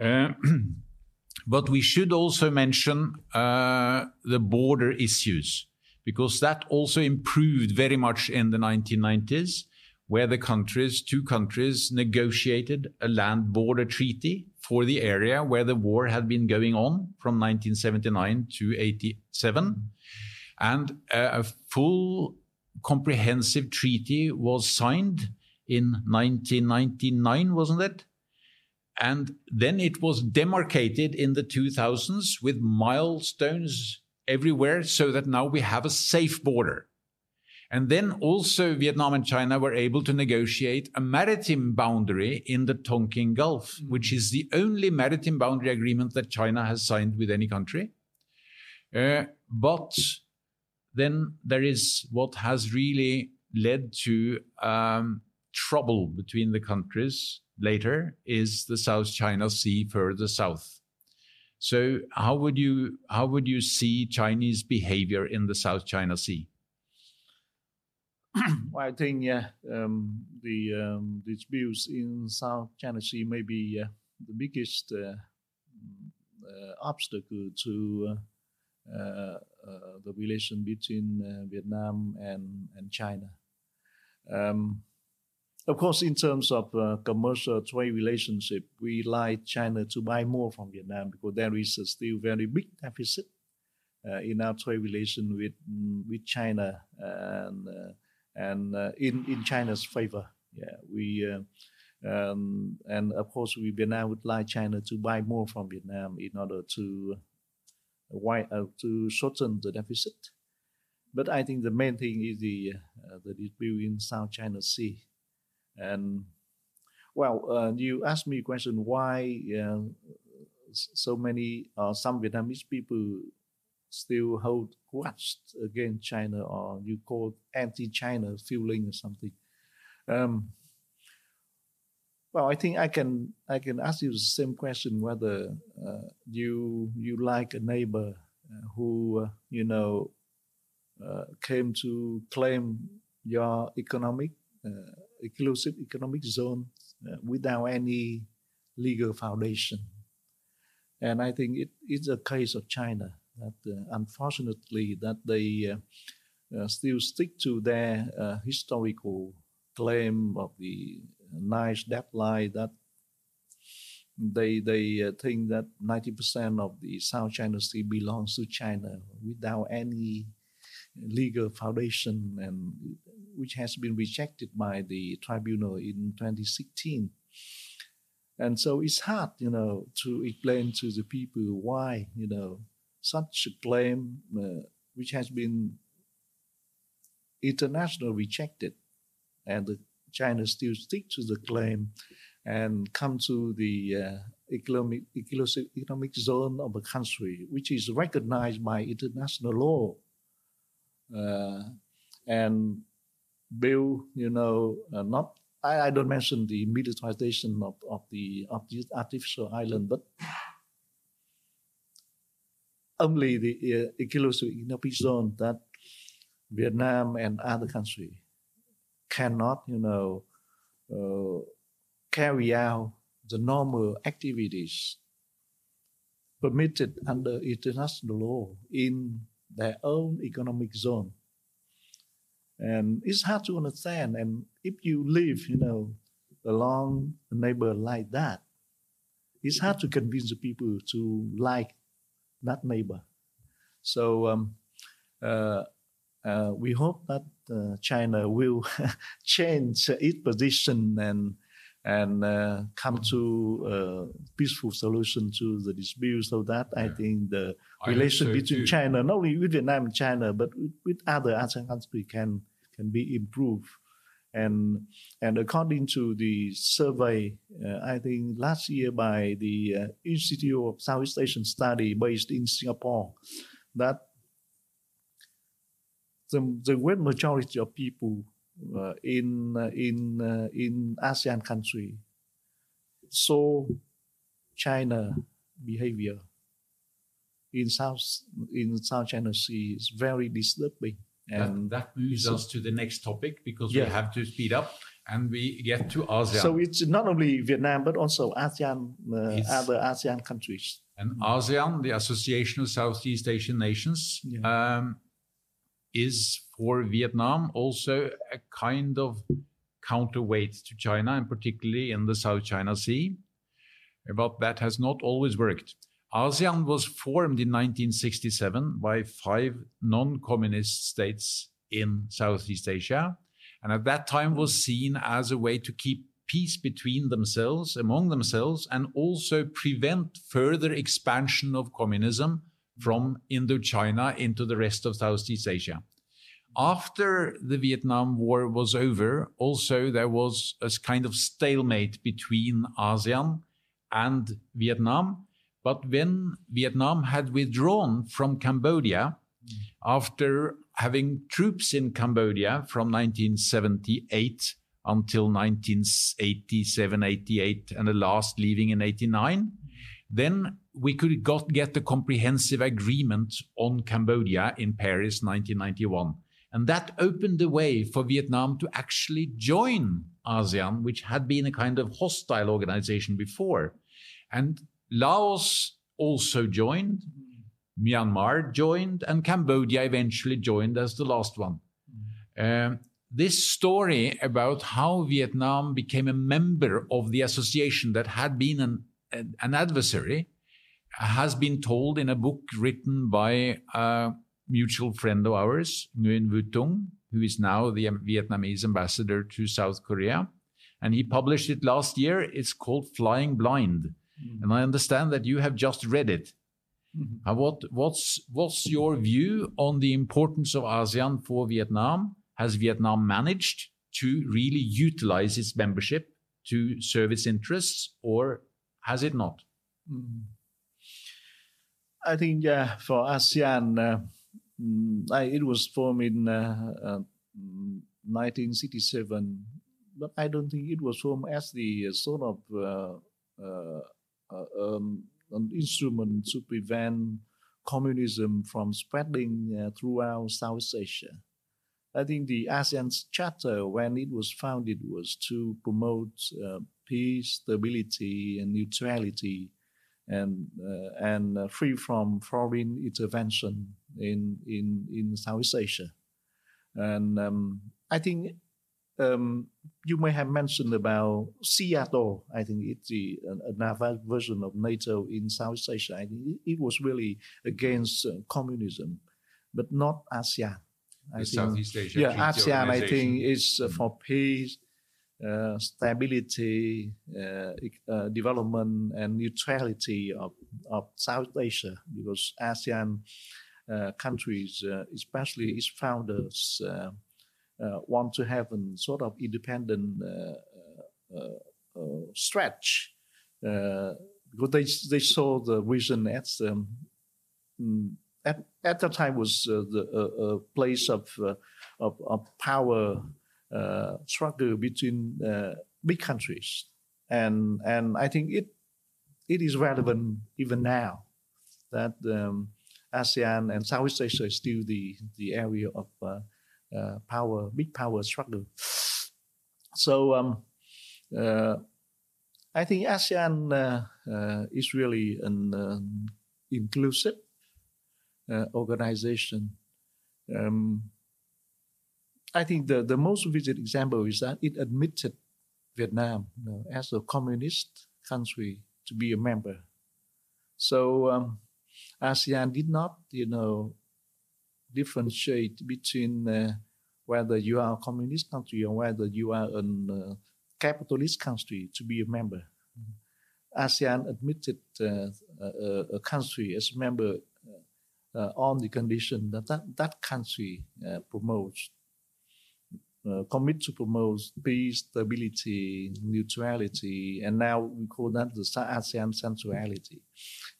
Uh, but we should also mention uh, the border issues because that also improved very much in the 1990s where the countries, two countries, negotiated a land border treaty for the area where the war had been going on from 1979 to 87. And a full comprehensive treaty was signed in 1999, wasn't it? And then it was demarcated in the 2000s with milestones everywhere so that now we have a safe border. And then also Vietnam and China were able to negotiate a maritime boundary in the Tonkin Gulf, mm. which is the only maritime boundary agreement that China has signed with any country. Uh, but then there is what has really led to um, trouble between the countries later is the South China Sea further south. So how would you how would you see Chinese behavior in the South China Sea? well, I think yeah, um, the um, disputes in South China Sea may be uh, the biggest uh, uh, obstacle to uh, uh, the relation between Vietnam and and China. Um, of course, in terms of commercial trade relationship, we like China to buy more from Vietnam because there is a still very big deficit in our trade relation with with China and and uh, in in China's favor. Yeah, we uh, um, and of course we Vietnam would like China to buy more from Vietnam in order to why uh, to shorten the deficit. But I think the main thing is the uh, the dispute in South China Sea, and well, uh, you asked me a question why uh, so many uh, some Vietnamese people still hold grudge against China, or you call anti-China feeling or something. Um, well, I think I can I can ask you the same question whether uh, you you like a neighbor uh, who uh, you know uh, came to claim your economic exclusive economic zone without any legal foundation, and I think it is a case of China that unfortunately that they still stick to their historical claim of the nine-dash line that they they uh, think that 90% of the South China Sea belongs to China without any legal foundation and which has been rejected by the tribunal in 2016 and so it's hard you know to explain to the people why you know such a claim uh, which has been internationally rejected and the China still stick to the claim and come to the uh, economic, economic zone of a country, which is recognized by international law. Uh, and build, you know, uh, not I, I, don't mention the militarization of, of the of this artificial island, but only the uh, exclusive economic zone that Vietnam and other countries cannot, you know, uh, carry out the normal activities permitted under international law in their own economic zone. And it's hard to understand. And if you live, you know, along a neighbor like that, it's hard to convince the people to like that neighbor. So um, uh, uh, we hope that China will change its position and and uh, come to a peaceful solution to the dispute. So that I think the I relation so between too. China, not only with Vietnam and China, but with, with other ASEAN countries can can be improved. And and according to the survey, uh, I think last year by the uh, Institute of Southeast Asian Study based in Singapore, that the, the great majority of people uh, in uh, in uh, in ASEAN country saw China behavior in South in South China Sea is very disturbing. And that, that moves so- us to the next topic because Yeah. we have to speed up and we get to ASEAN. so it's not only Vietnam but also ASEAN, uh, other ASEAN countries. And ASEAN, the Association of Southeast Asian Nations, um, is for Vietnam also a kind of counterweight to China, and particularly in the South China Sea. But that has not always worked. ASEAN was formed in 1967 by five non-communist states in Southeast Asia, and at that time was seen as a way to keep peace between themselves, among themselves, and also prevent further expansion of communism from Indochina into the rest of Southeast Asia. After the Vietnam War was over, also there was a kind of stalemate between ASEAN and Vietnam. But when Vietnam had withdrawn from Cambodia, after having troops in Cambodia from 1978 until 1987, 88, and the last leaving in 89, then we could got, get a comprehensive agreement on Cambodia in Paris 1991. And that opened the way for Vietnam to actually join ASEAN, which had been a kind of hostile organization before. And Laos also joined, Myanmar joined, and Cambodia eventually joined as the last one. Um, this story about how Vietnam became a member of the association that had been an, an adversary has been told in a book written by a mutual friend of ours, Nguyen Vu Tung, who is now the Vietnamese ambassador to South Korea. And he published it last year. It's called Flying Blind. And I understand that you have just read it. Uh, what, what's, what's your view on the importance of ASEAN for Vietnam? Has Vietnam managed to really utilize its membership to serve its interests, or has it not? Mm. I think yeah, for ASEAN, uh, mm, I, it was formed in uh, uh, mm, 1967, but I don't think it was formed as the uh, sort of uh, uh, um, an instrument to prevent communism from spreading throughout South Asia. I think the ASEAN Charter, when it was founded, was to promote peace, stability, and neutrality, and uh, and uh, free from foreign intervention in in in Southeast Asia. And um, I think um, you may have mentioned about SEATO. I think it's the another version of NATO in Southeast Asia. I think it, was really against uh, communism, but not ASEAN. I The think- Southeast Asia yeah, ASEAN, I think, is uh, Mm. for peace, uh, stability, uh, uh, development, and neutrality of, of South Asia, because ASEAN uh, countries, uh, especially its founders, want to have a sort of independent stretch, because they they saw the region as um, at at that time was uh, the uh, uh, place of, of of power struggle between uh, big countries, and and I think it it is relevant even now that um, ASEAN and Southeast Asia is still the the area of uh, uh, power, big power struggle. So um, uh, I think ASEAN uh, uh, is really an um, inclusive uh, organization. Um, I think the, the most vivid example is that it admitted Vietnam you know, as a communist country to be a member. So um, ASEAN did not, you know, differentiate between uh, whether you are a communist country or whether you are a uh, capitalist country to be a member. ASEAN admitted uh, a, a, country as a member uh, on the condition that that, that country uh, promotes, uh, commit to promote peace, stability, neutrality, and now we call that the ASEAN centrality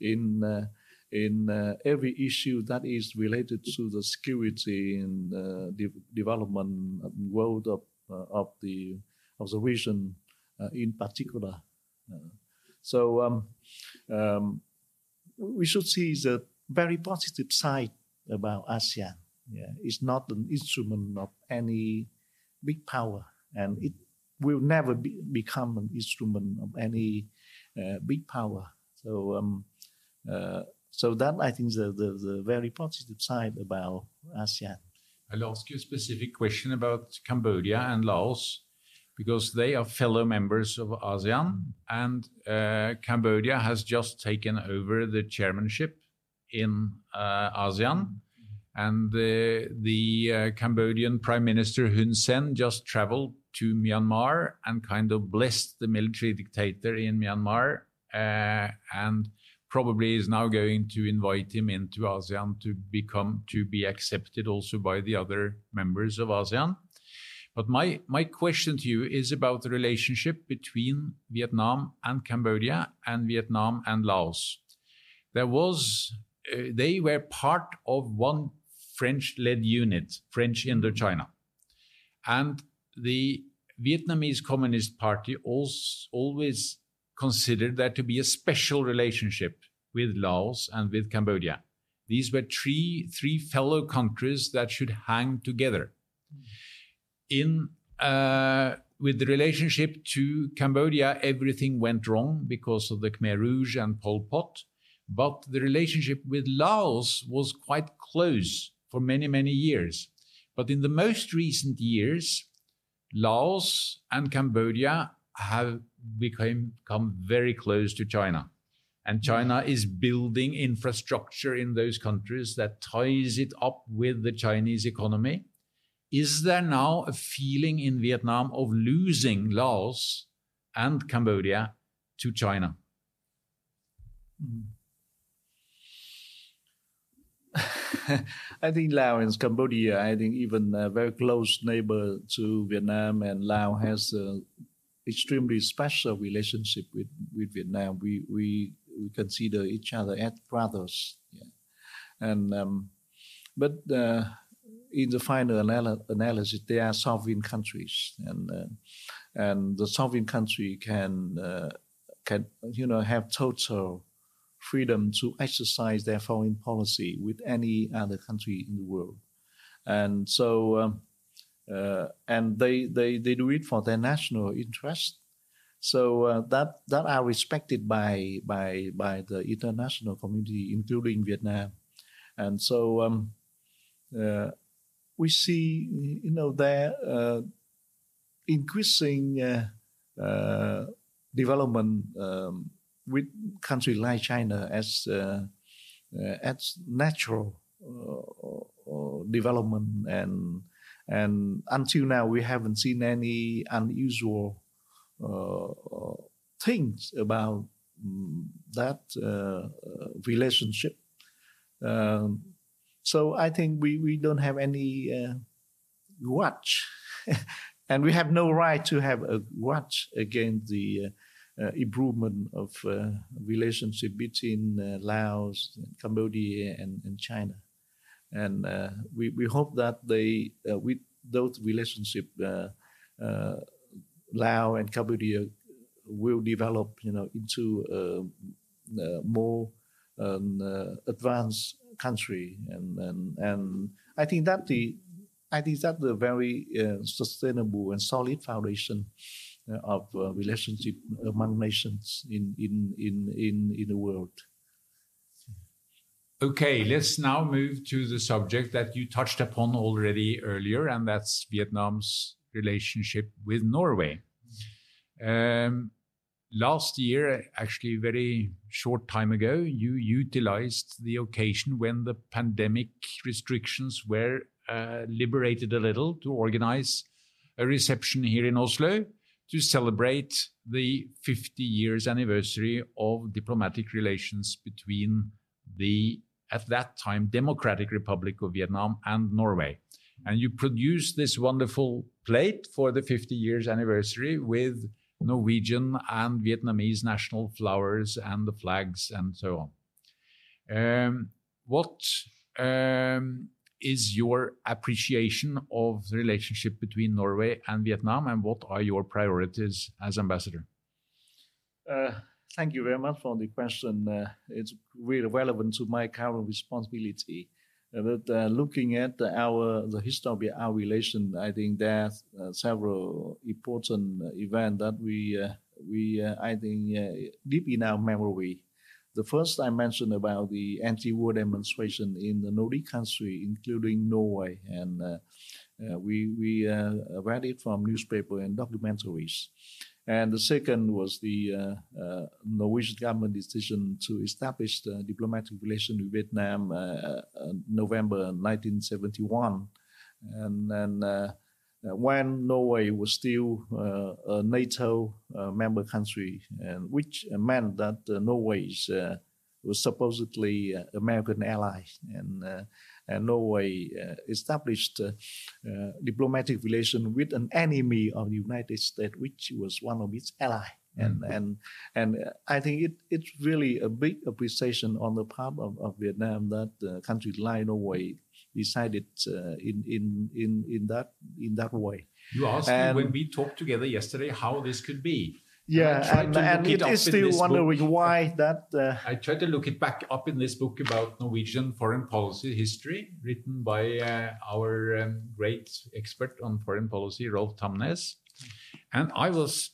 in uh, in uh, every issue that is related to the security and uh, de- development world of of the of the region in particular. so um, um, we should see the very positive side about ASEAN. Yeah, it's not an instrument of any big power, and it will never be, become an instrument of any uh, big power. So, um, uh, so that I think is the, the, the very positive side about ASEAN. I'll ask you a specific question about Cambodia and Laos because they are fellow members of ASEAN, and uh, Cambodia has just taken over the chairmanship in uh, ASEAN. And the, the uh, Cambodian Prime Minister Hun Sen just traveled to Myanmar and kind of blessed the military dictator in Myanmar uh, and probably is now going to invite him into ASEAN to become to be accepted also by the other members of ASEAN. But my, my question to you is about the relationship between Vietnam and Cambodia and Vietnam and Laos. There was uh, they were part of one French-led unit, French Indochina, and the Vietnamese Communist Party also always considered there to be a special relationship with Laos and with Cambodia. These were three, three fellow countries that should hang together. In uh, with the relationship to Cambodia, everything went wrong because of the Khmer Rouge and Pol Pot. But the relationship with Laos was quite close for many, many years. But in the most recent years, Laos and Cambodia have become, become very close to China. And China is building infrastructure in those countries that ties it up with the Chinese economy. Is there now a feeling in Vietnam of losing Laos and Cambodia to China? Mm. I think Laos and Cambodia, I think even a very close neighbor to Vietnam, and Laos has an extremely special relationship with, with Vietnam. We, we we consider each other as brothers, yeah. and um, but uh, in the final anal- analysis, they are sovereign countries, and uh, and the sovereign country can uh, can you know have total freedom to exercise their foreign policy with any other country in the world. And so, um, uh, and they, they, they do it for their national interest. So uh, that that are respected by by by the international community, including Vietnam, and so um, uh, we see you know their uh, increasing uh, uh, development um, with countries like China as uh, uh, as natural uh, development and and until now we haven't seen any unusual things about um, that relationship. Um, so I think we, we don't have any uh, watch, and we have no right to have a watch against the uh, uh, improvement of uh, relationship between uh, Laos, Cambodia, and, and China. And we, we hope that they, with those relationship, Laos and Cambodia will develop, you know, into a more um, advanced country, and, and and I think that the I think that's a very uh, sustainable and solid foundation uh, of uh, relationship among nations in, in, in, in, in the world. Okay, let's now move to the subject that you touched upon already earlier, and that's Vietnam's relationship with Norway. Um, last year, actually, very short time ago, you utilized the occasion when the pandemic restrictions were uh, liberated a little to organize a reception here in Oslo to celebrate the 50 years anniversary of diplomatic relations between the, at that time, Democratic Republic of Vietnam and Norway. And you produced this wonderful plate for the 50 years anniversary with Norwegian and Vietnamese national flowers and the flags and so on. Um, what um, is your appreciation of the relationship between Norway and Vietnam, and what are your priorities as ambassador? Uh, thank you very much for the question. Uh, it's really relevant to my current responsibility. Uh, but uh, looking at our the history of our relation, I think there's uh, several important events that we we I think deep in our memory. The first I mentioned about the anti-war demonstration in the Nordic country, including Norway, and uh, uh, we we uh, read it from newspaper and documentaries. And the second was the uh, uh, Norwegian government decision to establish the diplomatic relation with Vietnam November 1971, and then. When Norway was still a NATO member country, and which meant that Norway is, was supposedly American ally, and and Norway uh, established uh, uh, diplomatic relation with an enemy of the United States, which was one of its allies. And, mm-hmm. and and I think it, it's really a big appreciation on the part of, of Vietnam that uh, countries like Norway decided uh, in, in in in that in that way. You asked and, me when we talked together yesterday how this could be. Yeah, and, and it, it is still wondering book. why that. Uh, I tried to look it back up in this book about Norwegian foreign policy history, written by uh, our um, great expert on foreign policy, Rolf Tamnes. And I was,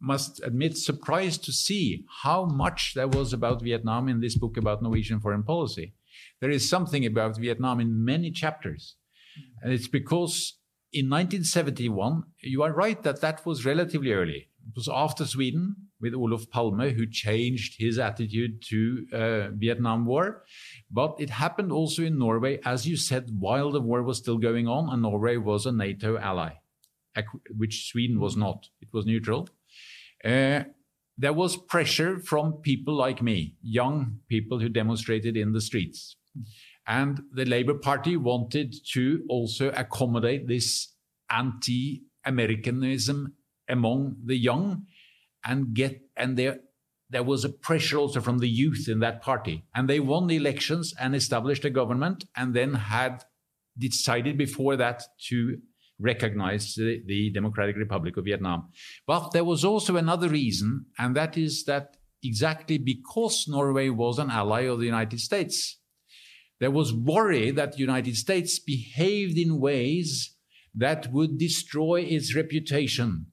must admit, surprised to see how much there was about Vietnam in this book about Norwegian foreign policy. There is something about Vietnam in many chapters. And it's because in 1971, you are right that that was relatively early it was after Sweden with Olof Palme who changed his attitude to uh, Vietnam War. But it happened also in Norway, as you said, while the war was still going on, and Norway was a NATO ally, which Sweden was not. It was neutral. Uh, there was pressure from people like me, young people who demonstrated in the streets. And the Labour Party wanted to also accommodate this anti Americanism among the young and get and there there was a pressure also from the youth in that party. And they won the elections and established a government and then had decided before that to recognize the, the democratic republic of vietnam. But there was also another reason and that is that exactly because norway was an ally of the united states there was worry that the united states behaved in ways that would destroy its reputation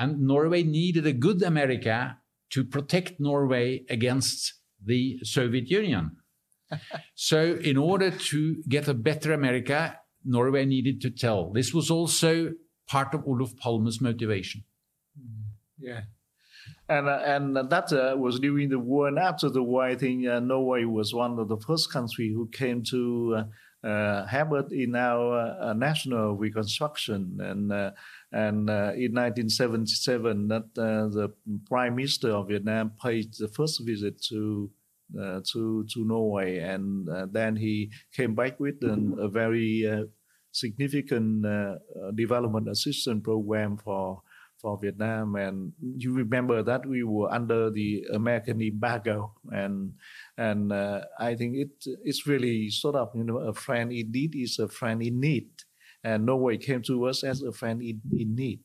and Norway needed a good America to protect Norway against the Soviet Union. so, in order to get a better America, Norway needed to tell. This was also part of Olof Palme's motivation. Yeah. And, uh, and that uh, was during the war. And after the war, I think uh, Norway was one of the first countries who came to uh, have it in our national reconstruction. And and in 1977, that the Prime Minister of Vietnam paid the first visit to uh, to to Norway, and uh, then he came back with an, a very uh, significant development assistance program for for Vietnam. And you remember that we were under the American embargo, and and I think it it's really sort of you know a friend indeed is a friend in need and Norway came to us as a friend in, in need.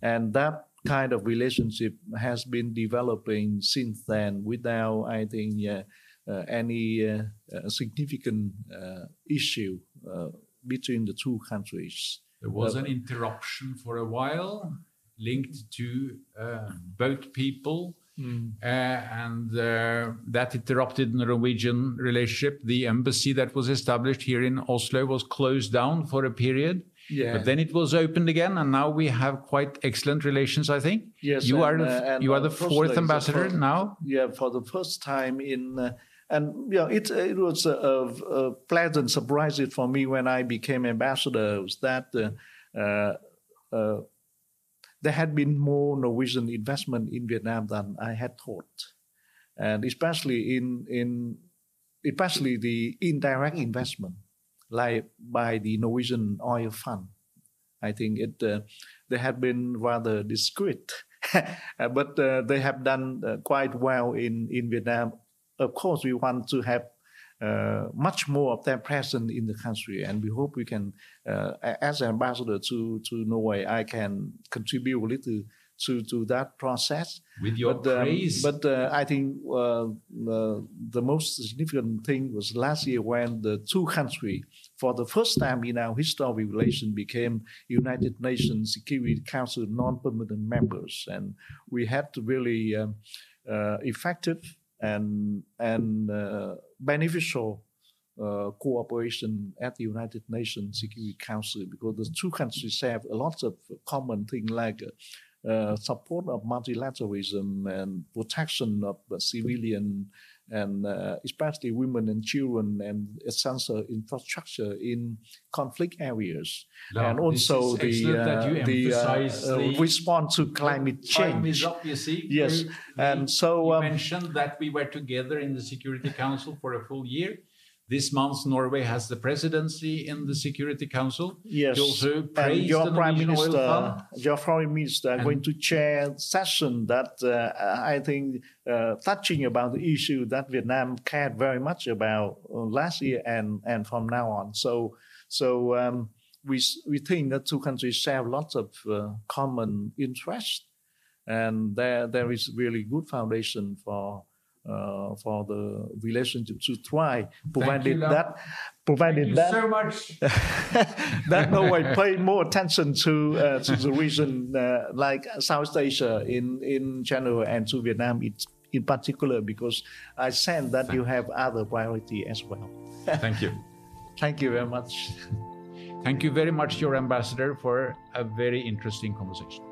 And that kind of relationship has been developing since then without, I think, uh, uh, any uh, uh significant uh, issue uh, between the two countries. There was an interruption for a while linked to both people Mm. Uh, and uh, that interrupted the Norwegian relationship. The embassy that was established here in Oslo was closed down for a period. Yeah. But then it was opened again, and now we have quite excellent relations. I think. Yes. You and, are the, uh, you are the fourth ambassador for, now. Yeah, for the first time in. Uh, and yeah, it it was a, a, pleasant surprise for me when I became ambassador. Was that uh, uh, there had been more Norwegian investment in Vietnam than I had thought, and especially in in especially the indirect investment, like by the Norwegian oil fund. I think it uh, they have been rather discreet, but uh, they have done uh, quite well in in Vietnam. Of course, we want to have uh, much more of their presence in the country, and we hope we can, uh, as an ambassador to to Norway, I can contribute a little to to that process. With your but, um, praise, but uh, I think uh, the, the most significant thing was last year when the two countries, for the first time in our historical relation, became United Nations Security Council non-permanent members, and we had to really um, uh, effective and and uh, beneficial uh, cooperation at the United Nations Security Council because the two countries have a lot of common things like uh, support of multilateralism and protection of civilian and uh, especially women and children and essential infrastructure in conflict areas, No, and also is the uh, the, uh, uh, the- response to climate change. up, see. Yes, We- and so, you um, mentioned that we were together in the Security Council for a full year. This month, Norway has the presidency in the Security Council. Yes, You also praised your the prime Norwegian Oil minister, Fund. your foreign minister, are going to chair session that uh, I think uh, touching about the issue that Vietnam cared very much about uh, last year and and from now on. So so um, we we think that two countries share lots of uh, common interest, and there there is really good foundation for. Uh, for the relationship to thrive, provided Lam. that, provided Thank you that so much. that Norway pay more attention to uh, to the region uh, like South Asia in in general and to Vietnam in, in particular because I sense that you have other priority as well. Thank you. Thank you very much. Thank you very much, your ambassador, for a very interesting conversation.